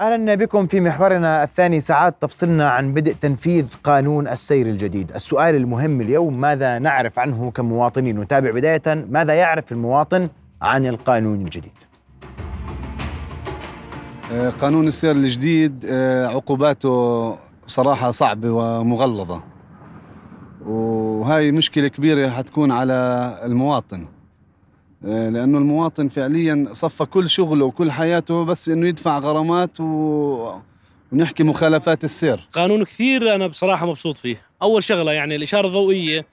أهلا بكم في محورنا الثاني ساعات تفصلنا عن بدء تنفيذ قانون السير الجديد، السؤال المهم اليوم ماذا نعرف عنه كمواطنين؟ نتابع بداية ماذا يعرف المواطن عن القانون الجديد؟ آه، قانون السير الجديد آه، عقوباته صراحة صعبة ومغلظة وهاي مشكلة كبيرة حتكون على المواطن آه، لأنه المواطن فعليا صفى كل شغله وكل حياته بس إنه يدفع غرامات و... ونحكي مخالفات السير. قانون كثير أنا بصراحة مبسوط فيه. أول شغلة يعني الإشارة الضوئية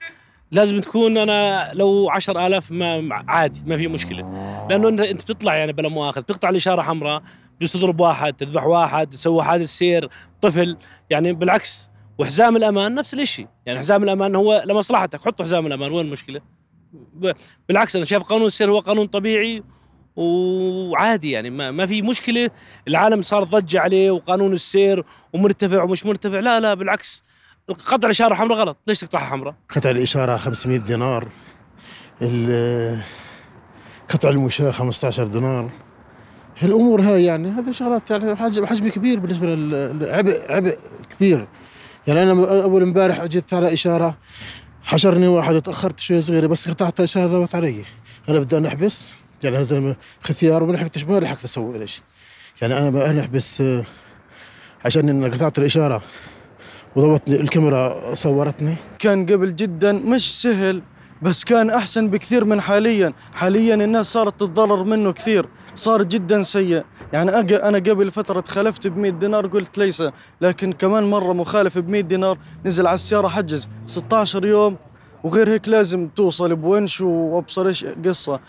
لازم تكون أنا لو عشر آلاف ما عادي ما في مشكلة. لأنه أنت بتطلع يعني بلا مؤاخذ بتقطع الإشارة حمراء بجوز تضرب واحد تذبح واحد تسوي حادث سير طفل. يعني بالعكس وحزام الأمان نفس الشيء يعني حزام الأمان هو لمصلحتك حط حزام الأمان وين المشكلة؟ بالعكس أنا شايف قانون السير هو قانون طبيعي وعادي يعني ما, ما في مشكلة. العالم صار ضجة عليه وقانون السير ومرتفع ومش مرتفع. لا لا بالعكس. قطع الإشارة حمراء غلط. ليش تقطعها حمراء؟ قطع الإشارة 500 دينار. قطع المشاة 15 دينار. هالامور هاي يعني هذه شغلات يعني حجم كبير بالنسبة للعبء عبء كبير. يعني أنا أول امبارح جيت على إشارة حشرني واحد تاخرت شوي صغيرة بس قطعت الاشاره ضبط علي. أنا بدي نحبس يعني زلمة ختيار وما لحقتش ما لحقت أسوي شيء. يعني أنا نحبس آه، عشان أنا قطعت الإشارة وضبطني الكاميرا صورتني. كان قبل جدا مش سهل. بس كان أحسن بكثير من حاليا. حاليا الناس صارت تتضرر منه كثير. صار جدا سيء. يعني أنا قبل فترة تخلفت ب 100 دينار قلت ليس. لكن كمان مرة مخالف ب 100 دينار نزل على السيارة حجز. 16 يوم وغير هيك لازم توصل بونش وأبصر إيش قصة.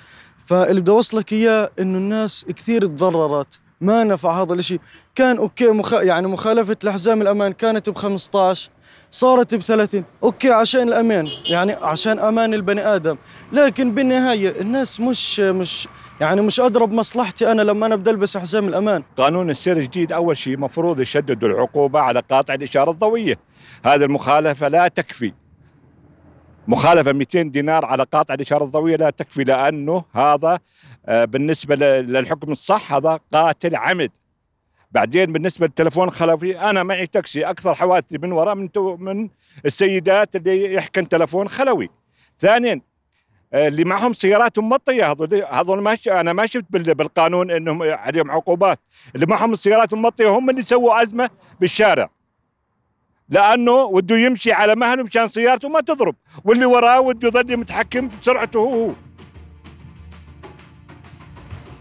فاللي بدي أوصلك إياه إنه الناس كثير تضررت. ما نفع هذا الشيء كان okay مخ... يعني مخالفة لحزام الأمان كانت ب 15 صارت ب 30 okay عشان الأمان يعني عشان أمان البني آدم. لكن بالنهاية الناس مش مش يعني مش ادرى بمصلحتي أنا لما أنا بدي ألبس حزام الأمان. قانون السير الجديد أول شيء مفروض يشددوا العقوبة على قاطع الإشارة الضوئية. هذه المخالفة لا تكفي. مخالفة 200 دينار على قاطع الإشارة الضوئية لا تكفي لأنه هذا بالنسبة للحكم الصح هذا قاتل عمد. بعدين بالنسبة للتلفون الخلفي أنا معي تاكسي أكثر حوادثي من وراء من من السيدات اللي يحكن تلفون خلوي. ثانيا آه، اللي معهم سيارات مطيه هذول هذول ما أنا ما شفت بالقانون إنهم عليهم عقوبات. اللي معهم السيارات المطيه هم اللي سووا ازمه بالشارع. لأنه وده يمشي على مهله مشان سيارته ما تضرب واللي وراه وده يظل متحكم بسرعته هو.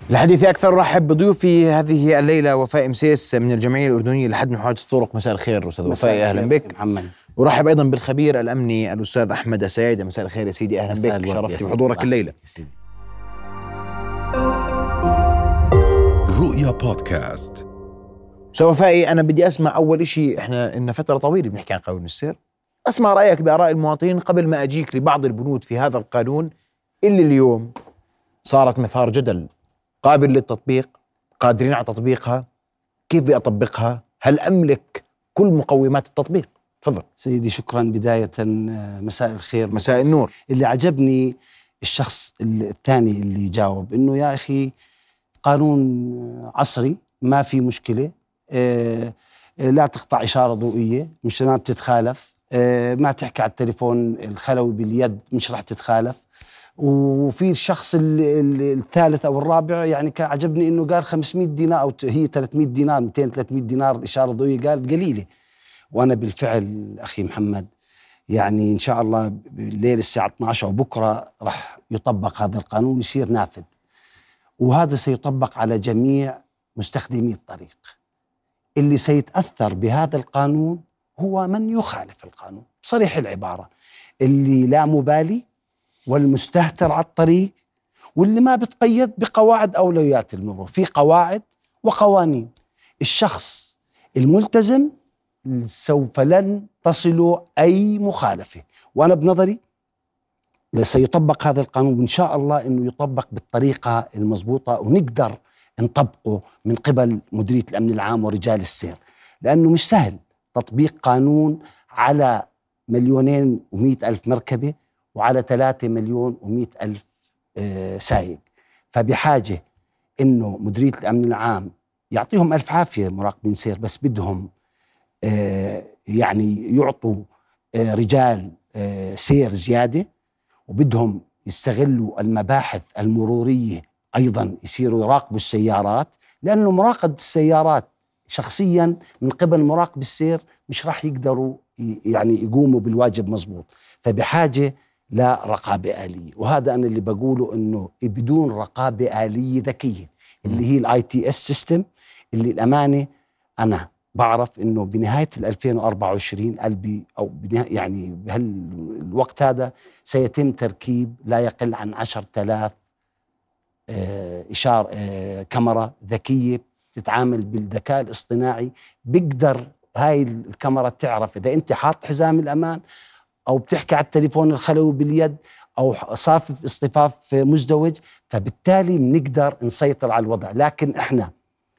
الحديث أكثر رحب بضيوفي هذه الليلة وفاء مسيس من الجمعية الأردنية لحد محاوله الطرق مساء الخير أستاذ وفاء أهلا بك. محمد. ورحب أيضا بالخبير الأمني الأستاذ أحمد السيد. مساء الخير يا سيدي أهلا بك. شرفتي بحضورك الليلة. رؤيا بودكاست. أستاذ وفائي أنا بدي أسمع أول شيء إحنا ان فترة طويلة بنحكي عن قانون السير. أسمع رأيك بآراء المواطنين قبل ما أجيك لبعض البنود في هذا القانون. اللي اليوم صارت مثار جدل. قابل للتطبيق قادرين على تطبيقها. كيف بأطبقها هل أملك كل مقومات التطبيق؟ تفضل. سيدي شكرا. بداية آه، مساء الخير. مساء النور. اللي عجبني الشخص الثاني اللي جاوب إنه يا أخي قانون عصري ما في مشكلة. آه، آه، لا تقطع إشارة ضوئية مش ما بتتخالف. ما تحكي على التليفون الخلوي باليد مش راح تتخالف. وفي الشخص الثالث أو الرابع يعني كان عجبني إنه قال 500 دينار أو هي 300 دينار 200 300 دينار إشارة ضوئية قال قليلة. وأنا بالفعل أخي محمد يعني إن شاء الله بالليل الساعة 12 وبكره راح يطبق هذا القانون يصير نافذ. وهذا سيطبق على جميع مستخدمي الطريق. اللي سيتأثر بهذا القانون هو من يخالف القانون. صريح العبارة. اللي لا مبالي والمستهتر على الطريق واللي ما بتقيد بقواعد أولويات المرور في قواعد وقوانين. الشخص الملتزم سوف لن تصل أي مخالفة. وأنا بنظري سيطبق هذا القانون وإن شاء الله إنه يطبق بالطريقة المضبوطة ونقدر نطبقه من قبل مديرية الأمن العام ورجال السير. لأنه مش سهل تطبيق قانون على مليونين ومئة ألف مركبة وعلى 3 مليون و100 ألف آه، سايق. فبحاجة أنه مديرية الأمن العام يعطيهم ألف عافية مراقبين سير بس بدهم آه يعني يعطوا آه رجال سير زيادة وبدهم يستغلوا المباحث المرورية أيضا يصيروا يراقبوا السيارات لأنه مراقبة السيارات شخصيا من قبل مراقب السير مش راح يقدروا يعني يقوموا بالواجب مزبوط فبحاجه لرقابه آلية. وهذا أنا اللي بقوله إنه بدون رقابة آلية ذكية اللي هي ال ITS system اللي الأمانة أنا بعرف إنه بنهاية ال 2024 قلبي أو يعني بهالوقت هذا سيتم تركيب لا يقل عن 10000 آه، إشار آه، كاميرا ذكية تتعامل بالذكاء الاصطناعي. بيقدر هاي الكاميرا تعرف إذا أنت حاط حزام الأمان أو بتحكي على التليفون الخلوي باليد أو صافف اصطفاف مزدوج فبالتالي بنقدر نسيطر على الوضع. لكن إحنا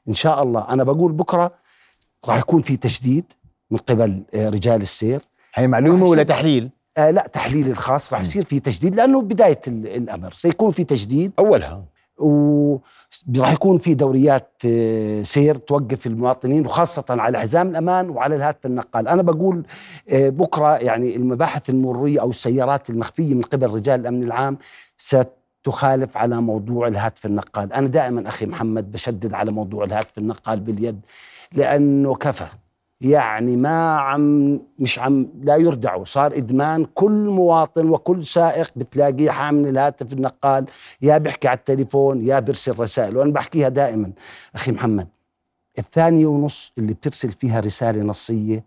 إن شاء الله أنا بقول بكرة راح يكون في تشديد من قبل آه، رجال السير. هي معلومة ولا تحليل؟ آه لا تحليل الخاص راح يصير في تجديد لأنه بداية ال- الأمر. سيكون في تجديد أولها. وراح يكون في دوريات آه، سير توقف المواطنين وخاصة على حزام الأمان وعلى الهاتف النقال. أنا بقول آه، بكرة يعني المباحث المرورية أو السيارات المخفية من قبل رجال الأمن العام ستخالف على موضوع الهاتف النقال. أنا دائما أخي محمد بشدد على موضوع الهاتف النقال باليد لأنه كفى. يعني ما عم مش عم لا يردعوا. صار إدمان كل مواطن وكل سائق بتلاقيه حامل الهاتف النقال يا بيحكي على التليفون يا بيرسل رسائل وأنا بحكيها دائما. أخي محمد الثانية ونص اللي بترسل فيها رسالة نصية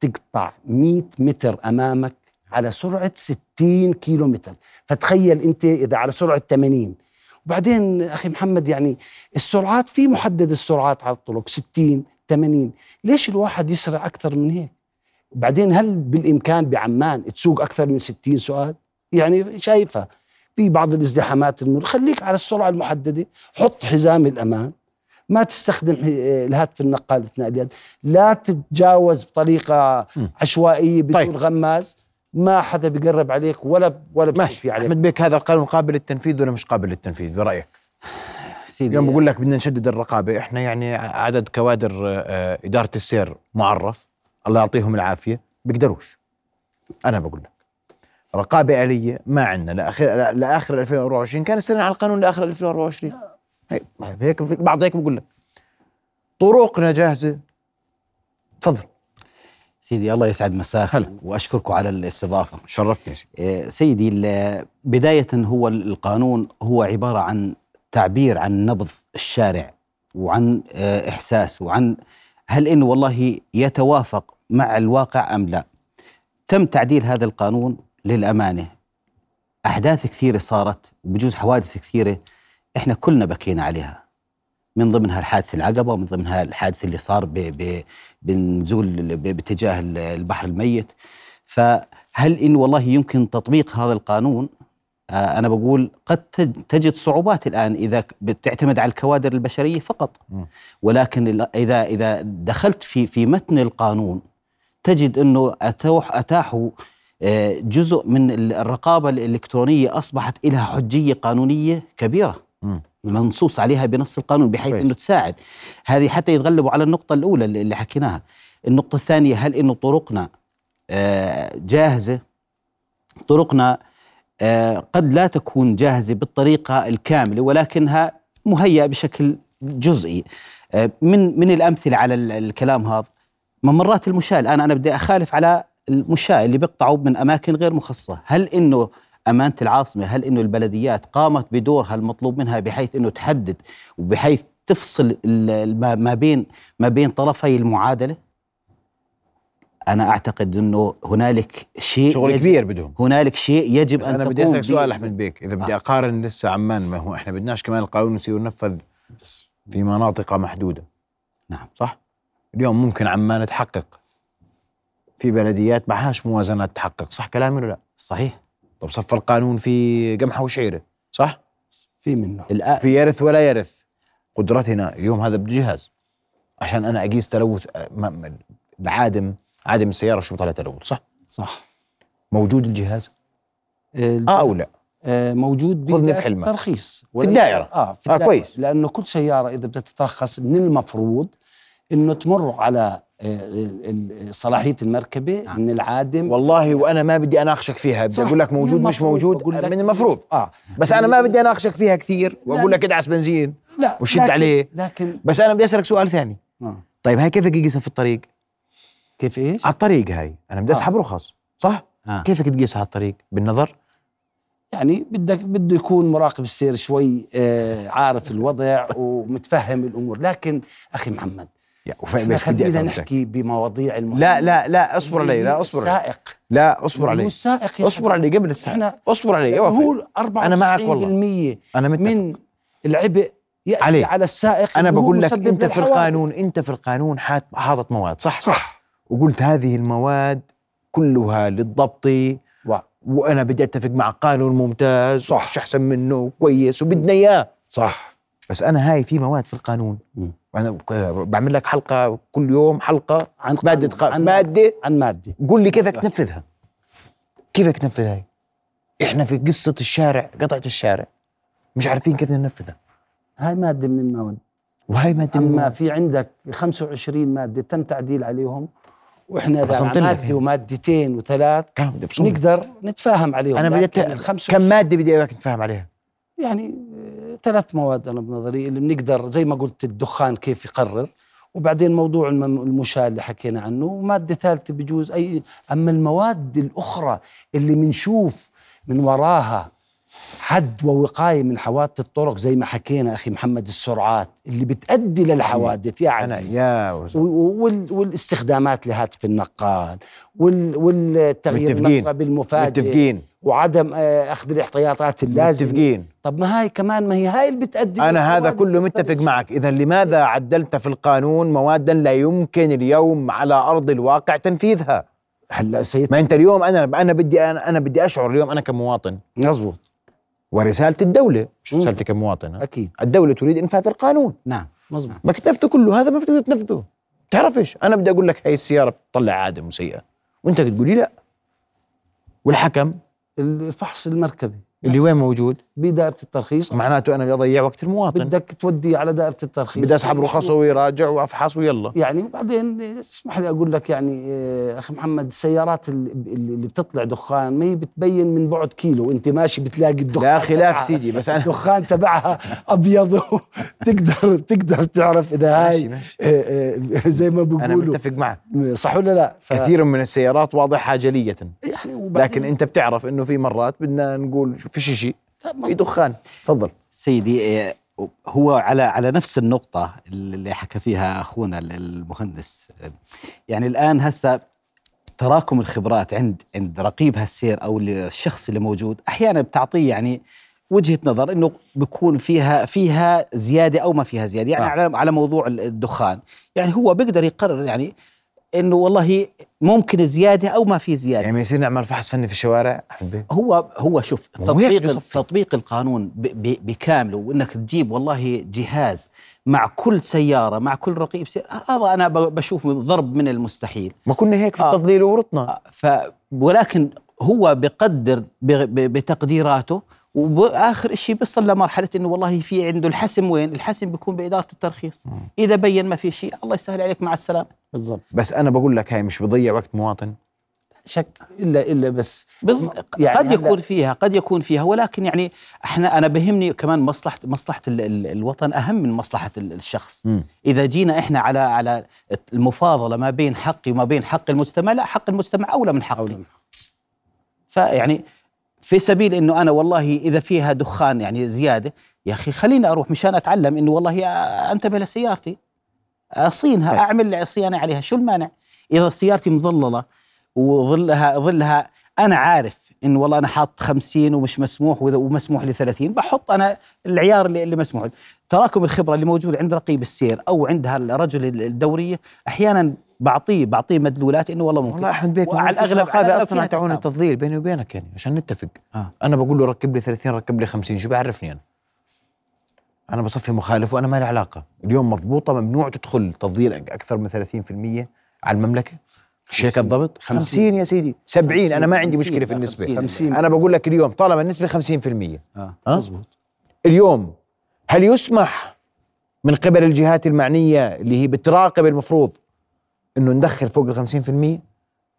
تقطع 100 متر أمامك على سرعة 60 كيلو متر فتخيل أنت إذا على سرعة 80 وبعدين أخي محمد يعني السرعات في محدد السرعات على الطرق 60 80 ليش الواحد يسرع أكثر من هيك؟ بعدين هل بالإمكان بعمان تسوق أكثر من 60 سؤال؟ يعني شايفها. في بعض الازدحامات المر خليك على السرعة المحددة. حط حزام الأمان. ما تستخدم الهاتف النقال أثناء اليد. لا تتجاوز بطريقة م. عشوائية بدون طيب. غماز. ما حدا بيقرب عليك ولا ولا ماشي. عليك. أحمد بيك هذا القانون قابل للتنفيذ ولا مش قابل للتنفيذ؟ برأيك؟ سيدي. اليوم بقول لك بدنا نشدد الرقابة. إحنا يعني عدد كوادر آه، إدارة السير معرف. الله يعطيهم العافية. بيقدروش أنا بقول لك. رقابة آلية ما عندنا. لاخر لآخر 2024 كان استنى على القانون لآخر 2024 هي هيك بعض هيك بقول لك. طرقنا جاهزة. تفضل. سيدي الله يسعد مساك هلا. وأشكركم على الاستضافة. شرفتني سيدي. سيدي ال- بداية هو القانون هو عبارة عن تعبير عن نبض الشارع وعن آه، إحساس وعن هل إنه والله يتوافق مع الواقع أم لا. تم تعديل هذا القانون للأمانة. أحداث كثيرة صارت وبجوز حوادث كثيرة إحنا كلنا بكينا عليها. من ضمنها الحادث العقبة ومن ضمنها الحادث اللي صار بنزول باتجاه ال- البحر الميت. فهل إنه والله يمكن تطبيق هذا القانون؟ أنا بقول قد تج- تجد صعوبات الآن إذا بتعتمد على الكوادر البشرية فقط. ولكن إذا إذا دخلت في في متن القانون تجد إنه اتوح اتاحوا آه، جزء من ال- الرقابة الإلكترونية أصبحت لها حجية قانونية كبيرة. منصوص عليها بنص القانون بحيث. إنه تساعد هذه حتى يتغلبوا على النقطة الأولى اللي حكيناها النقطة الثانية هل إنه طرقنا آه، جاهزة طرقنا آه، قد لا تكون جاهزة بالطريقة الكاملة ولكنها مهيئة بشكل جزئي. آه، من من الأمثلة على ال- الكلام هذا ممرات المشاة الآن أنا بدي أخالف على المشاة اللي بيقطعوا من أماكن غير مخصصة. هل إنه أمانة العاصمة هل إنه البلديات قامت بدورها المطلوب منها بحيث إنه تحدد وبحيث تفصل ما بين ما بين طرفي المعادلة؟ أنا أعتقد إنه هنالك شيء شغل يجب- كبير بدهم. هنالك شيء يجب بس أن أنا بدي أسألك سؤال. أحمد بيك. إذا بدي آه. أقارن لسه عمان ما هو إحنا بدناش كمان القانون يصير ينفذ في مناطق محدودة. نعم. صح؟ اليوم ممكن عمان تحقق. في بلديات معهاش موازنات تحقق. صح كلامي ولا لا؟ صحيح. طب صف القانون في قمحه وشعيرة. صح؟ في منه. الآن في يرث ولا يرث. قدرتنا اليوم هذا بده جهاز عشان أنا أقيس تلوث آه، عادم السياره شو بطلع تلوث صح صح موجود الجهاز ال- آه أو لا آه، موجود خذني بحلمك. الترخيص في الدائرة. آه في آه، الدائرة. كويس. لأنه كل سيارة إذا بدها تترخص من المفروض إنه تمر على آه، صلاحية المركبة نعم. من العادم والله وأنا ما بدي أناقشك فيها بدي. أقول لك موجود مش. موجود لك من المفروض آه بس أنا ما بدي أناقشك فيها كثير وأقول. لك ادعس بنزين لا وشد لكن- عليه. لكن بس أنا بدي أسألك سؤال ثاني آه. طيب هاي كيف تقيسها في الطريق كيف إيش؟ على الطريق هاي أنا بدي آه. أسحب رخص صح آه. كيفك تقيسها على الطريق بالنظر يعني بدك بده يكون مراقب السير شوي آه عارف الوضع ومتفهم الأمور لكن أخي محمد بدي خلينا. نحكي بمواضيع المهمة لا لا لا اصبر علي لا اصبر علي السائق لا اصبر علي السائق اصبر علي قبل إحنا اصبر علي هو 94% أنا معك والله. أنا متفق من العبء يأتي علي. على السائق أنا بقول لك أنت في. القانون أنت في القانون حاط حاطط مواد صح صح وقلت هذه المواد كلها للضبط و- وأنا بدي أتفق مع قانون ممتاز صح. مش أحسن منه؟ كويس وبدنا إياه. صح. بس أنا هاي في مواد في القانون. مم. وأنا ك- بعمل لك حلقة كل يوم حلقة عن مادة قانون. عن مادة. عن مادة. قول لي كيفك تنفذها. كيفك تنفذ هاي إحنا في قصة الشارع قطعة الشارع. مش عارفين كيف ننفذها. هاي مادة من المواد. وهي مادة أما. في عندك 25 مادة تم تعديل عليهم وإحنا إذا ماده. ومادتين وثلاث. نقدر نتفاهم عليهم أنا لكن بدي الخمس كم مادة بدي إياك نتفاهم عليها يعني آه، ثلاث مواد أنا بنظري اللي بنقدر زي ما قلت الدخان كيف يقرر وبعدين موضوع الم- المشاة اللي حكينا عنه ومادة ثالثة بجوز أي أما المواد الأخرى اللي بنشوف من وراها حد ووقاية من حوادث الطرق زي ما حكينا أخي محمد السرعات اللي بتأدي للحوادث. يا عزيز يا. و- وال والاستخدامات لهاتف النقال وال والتغيير متفقين. المسرى بالمفاجئ متفقين وعدم آه، أخذ الاحتياطات اللازمة. متفقين طب ما هاي كمان ما هي هاي اللي بتأدي أنا هذا كله متفق والطريق. معك. إذا لماذا عدلت في القانون مواد لا يمكن اليوم على أرض الواقع تنفيذها؟ هلا سيد ما أنت اليوم أنا أنا بدي أنا, أنا بدي أشعر اليوم أنا كمواطن. مزبوط ورسالة الدولة. مش. رسالتي كمواطن؟ أكيد. الدولة تريد إنفاذ القانون. نعم مزبوط ما تنفذه كله هذا ما بتقدر تنفذه. تعرفش أنا بدي أقول لك هاي السيارة بتطلع عادة مسيئه وأنت تقولي لا. والحكم؟ الفحص المركبي. اللي وين موجود؟ بدائرة الترخيص. معناته أنا بدي أضيع وقت المواطن. بدك تودي على دائرة الترخيص. بدي أسحب رخصه ويراجع وأفحص ويلا. يعني وبعدين اسمح لي أقول لك يعني آه، أخي محمد السيارات اللي, اللي بتطلع دخان ما هي بتبين من بعد كيلو. أنت ماشي بتلاقي الدخان لا خلاف سيدي بس أنا الدخان تبعها أبيض تقدر تقدر تعرف إذا ماشي هاي ماشي آه، آه، زي ما أنا بيقولوا. متفق معك. صح ولا لا؟ ف- كثير من السيارات واضحة جلية. يعني وبعدين لكن أنت بتعرف إنه في مرات بدنا نقول شو فيش شيء. في دخان. تفضل. سيدي آه، هو على على نفس النقطة اللي حكى فيها أخونا المهندس. يعني الآن هسه تراكم الخبرات عند عند رقيب هالسير أو الشخص اللي موجود أحيانا بتعطيه يعني وجهة نظر إنه بيكون فيها فيها زيادة أو ما فيها زيادة. يعني آه. على على موضوع الدخان. يعني هو بيقدر يقرر يعني إنه والله ممكن زيادة أو ما في زيادة. يعني يصير نعمل فحص فني في الشوارع بيه هو هو شوف تطبيق. تطبيق القانون بكامله وإنك تجيب والله جهاز مع كل سيارة مع كل رقيب هذا أنا بشوف ضرب من المستحيل. ما كنا هيك في آه. التضليل ورطنا. ف ولكن هو بقدر بتقديراته وآخر شيء بيصل لمرحلة إنه والله في عنده الحسم وين؟ الحسم بيكون بإدارة الترخيص. إذا بين ما في شيء الله يسهل عليك مع السلامة. بالضبط. بس أنا بقول لك هاي مش بضيع وقت مواطن. شك إلا إلا بس بالض- يعني قد يكون فيها قد يكون فيها ولكن يعني إحنا أنا بهمني كمان مصلحة مصلحة ال- ال- الوطن أهم من مصلحة ال- الشخص. مم. إذا جينا إحنا على على المفاضلة ما بين حقي وما بين حق المجتمع لا حق المجتمع أولى من حقي. أولى. فيعني في سبيل إنه أنا والله إذا فيها دخان يعني زيادة يا أخي خليني أروح مشان أتعلم إنه والله أنتبه لسيارتي. أصينها طيب. أعمل صيانة عليها شو المانع إذا سيارتي مظللة وظلها ظلها أنا عارف انه والله أنا حاط 50 ومش مسموح ومسموح لي 30 بحط أنا العيار اللي, اللي مسموح. تراكم الخبرة اللي موجود عند رقيب السير أو عند هالرجل الدورية أحيانا بعطيه بعطيه مدلولات إنه والله ممكن والله احمد بيك وعلى الأغلب هذا أصلا تعون. التضليل بيني وبينك يعني عشان نتفق آه. أنا بقول له ركب لي 30 ركب لي 50 شو بيعرفني أنا أنا بصفي مخالف وأنا ما لي علاقة. اليوم مضبوطة ممنوع تدخل تضليل أكثر من 30% على المملكة. مش هيك الضبط؟ 50 يا سيدي. 70 أنا ما عندي 50 مشكلة في النسبة. 50. 50 أنا بقول لك اليوم طالما النسبة 50% آه. ها؟ مزبوط اليوم هل يسمح من قبل الجهات المعنية اللي هي بتراقب المفروض إنه ندخل فوق ال 50%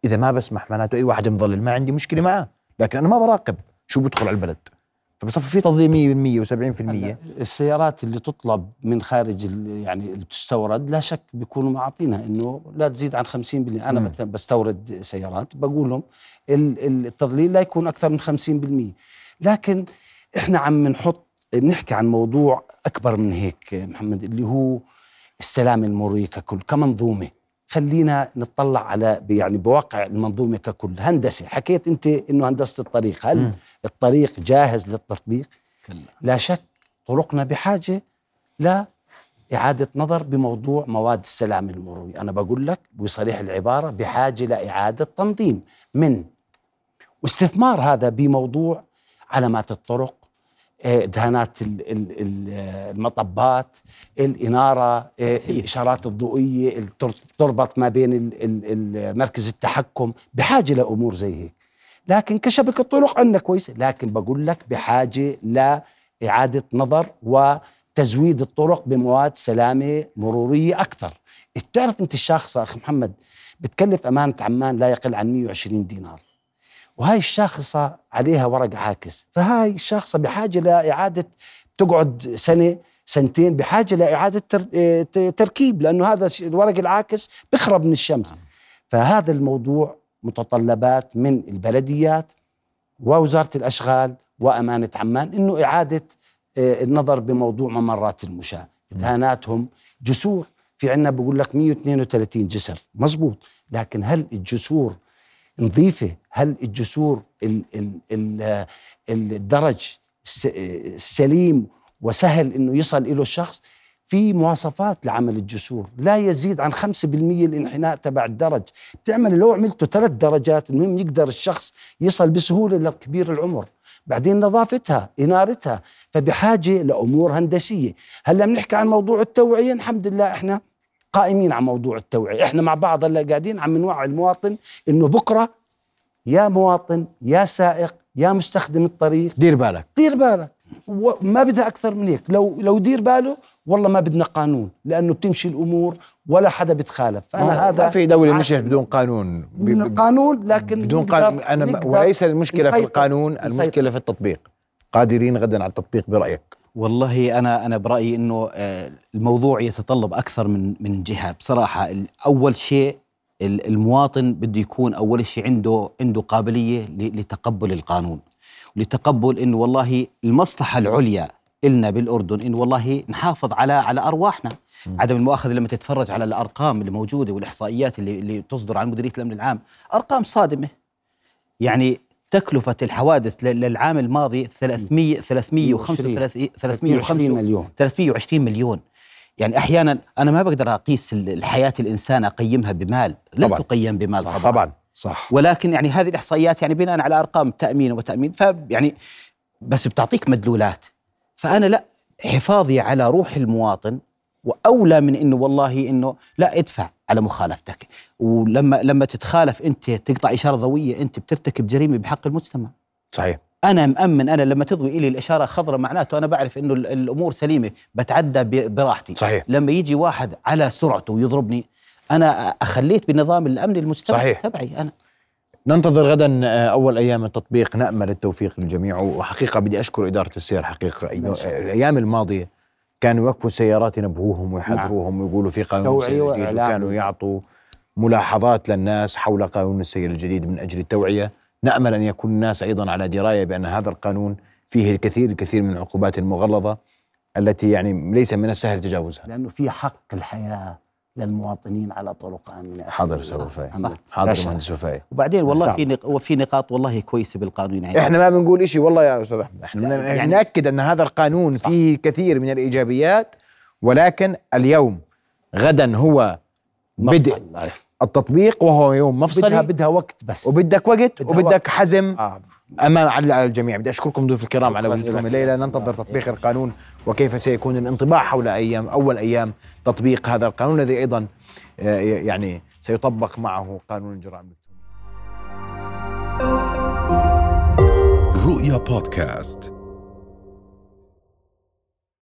إذا ما بسمح معناته أي واحد مظلل. ما عندي مشكلة معاه لكن أنا ما براقب شو بدخل على البلد. فبصفي في تنظيم 100% هلا و70% السيارات اللي تطلب من خارج يعني اللي بتستورد لا شك بيكونوا معطينها إنه لا تزيد عن 50% أنا. مثلا بستورد سيارات بقول لهم ال- ال- التضليل لا يكون أكثر من 50% لكن إحنا عم نحط بنحكي عن موضوع أكبر من هيك محمد اللي هو السلام المروري ككل كمنظومة. خلينا نطلع على يعني بواقع المنظومة ككل. هندسة حكيت أنت إنه هندسة الطريق. هل مم. الطريق جاهز للتطبيق؟ كلا. لا شك طرقنا بحاجة لا إعادة نظر بموضوع مواد السلام المروري أنا بقول لك بصريح العبارة بحاجة لإعادة تنظيم. من؟ واستثمار هذا بموضوع علامات الطرق دهانات ال- آه، المطبات الإنارة آه، الإشارات الضوئية تربط ما بين مركز التحكم بحاجة لأمور زي هيك. لكن كشبكة طرق عندنا كويسة. لكن بقول لك بحاجة لإعادة نظر وتزويد الطرق بمواد سلامة مرورية أكثر. تعرف أنت الشاخصة أخي محمد بتكلف أمانة عمان لا يقل عن 120 دينار. وهاي الشاخصة عليها ورق عاكس. فهاي الشاخصة بحاجة لإعادة تقعد سنة سنتين بحاجة لإعادة تركيب لأنه هذا الورق العاكس بخرب من الشمس. فهذا الموضوع متطلبات من البلديات ووزارة الأشغال وأمانة عمان أنه إعادة آه، النظر بموضوع ممرات المشاة. دهاناتهم جسور. في عنا بقول لك 132 جسر مزبوط لكن هل الجسور نظيفة هل الجسور ال ال ال الدرج السليم وسهل إنه يصل له الشخص؟ في مواصفات لعمل الجسور. لا يزيد عن 5% الانحناء تبع الدرج. بتعمل لو عملته ثلاث درجات المهم يقدر الشخص يصل بسهولة لكبير العمر. بعدين نظافتها إنارتها. فبحاجة لأمور هندسية. هلأ بنحكي عن موضوع التوعية؟ الحمد لله إحنا قائمين على موضوع التوعية. إحنا مع بعض هلا قاعدين عم نوعي المواطن إنه بكرة يا مواطن يا سائق يا مستخدم الطريق. دير بالك. دير بالك. وما بدها أكثر من هيك. لو لو دير باله والله ما بدنا قانون لأنه بتمشي الأمور ولا حدا بتخالف. ما فانا هذا ما في دولة نشأت بدون قانون. ب- من ب- القانون لكن بدون قانون. أنا وليس المشكلة في القانون نسيطر. المشكلة في التطبيق. قادرين غدا على التطبيق برأيك. والله أنا أنا برأيي إنه آه، الموضوع يتطلب أكثر من من جهة بصراحة. أول شيء ال- المواطن بده يكون أول شيء عنده عنده قابلية لتقبل القانون. لتقبل إنه والله المصلحة العليا إلنا بالأردن إنه والله نحافظ على على أرواحنا. عدم المؤاخذة لما تتفرج على الأرقام اللي موجوده والإحصائيات اللي اللي تصدر عن مديرية الأمن العام أرقام صادمة. يعني تكلفة الحوادث للعام الماضي 300 335 320 مليون. 320 مليون. يعني أحيانا أنا ما بقدر أقيس ال- الحياة الإنسان أقيمها بمال. لا طبعاً. تقيم بمال طبعا, طبعا. طبعا. صح. ولكن يعني هذه الإحصائيات يعني بناء على أرقام تأمين وتأمين فيعني بس بتعطيك مدلولات. فأنا لا حفاظي على روح المواطن وأولى من إنه والله إنه لا ادفع على مخالفتك. ولما لما تتخالف أنت تقطع إشارة ضوئية أنت بترتكب جريمة بحق المجتمع. صحيح. أنا مأمن أنا لما تضوي لي الإشارة خضراء معناته أنا بعرف إنه ال- الأمور سليمة بتعدى براحتي. صحيح. لما يجي واحد على سرعته ويضربني أنا أخليت بنظام الأمن المجتمع صحيح. تبعي أنا. ننتظر غدا آه، أول أيام التطبيق. نأمل التوفيق للجميع وحقيقة بدي أشكر إدارة السير حقيقة الأيام الماضية. كانوا يوقفوا السيارات ينبهوهم ويحذروهم ويقولوا في قانون السير الجديد. وكانوا يعطوا ملاحظات للناس حول قانون السير الجديد من أجل التوعية. نأمل أن يكون الناس أيضا على دراية بأن هذا القانون فيه الكثير الكثير من العقوبات المغلظة التي يعني ليس من السهل تجاوزها. لأنه في حق الحياة. للمواطنين على طرق امنه حاضر أستاذ وفاء محمد. حاضر مهندس وفاء وبعدين والله نعم. في نق... وفي نقاط والله كويسه بالقانون يعني. إحنا ما بنقول شيء والله يا أستاذ أحمد. إحنا يعني- يعني نأكد أن هذا القانون فيه كثير من الإيجابيات ولكن اليوم غدا هو بدء. التطبيق وهو يوم بدها مفصلي. بدها وقت بس. وبدك وقت بدها وبدك حزم. آه. امام على على الجميع. بدي أشكركم ضيوف الكرام على وجودكم لك. الليلة. ننتظر تطبيق القانون وكيف سيكون الانطباع حول أيام أول أيام تطبيق هذا القانون الذي أيضا آه، يعني سيطبق معه قانون الجرائم الإلكترونية. رؤيا بودكاست.